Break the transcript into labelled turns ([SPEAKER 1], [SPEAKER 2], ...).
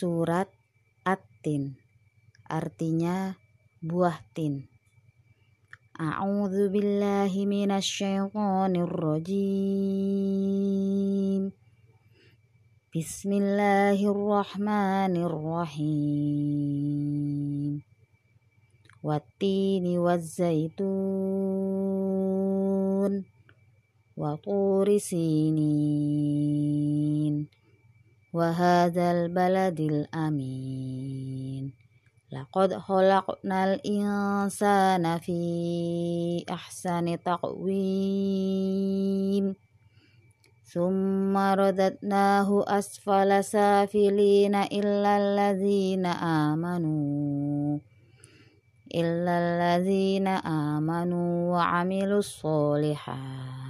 [SPEAKER 1] surat At-Tin. Artinya buah tin. A'udzu billahi minasyaitonir rajim. Bismillahirrahmanirrahim. Wattini wazzaitun wa وهذا البلد الأمين. لقد خلقنا الإنسان في أحسن تقويم. ثم رددناه أسفل سافلين إلا الذين آمنوا إلا الذين آمنوا وعملوا الصالحات.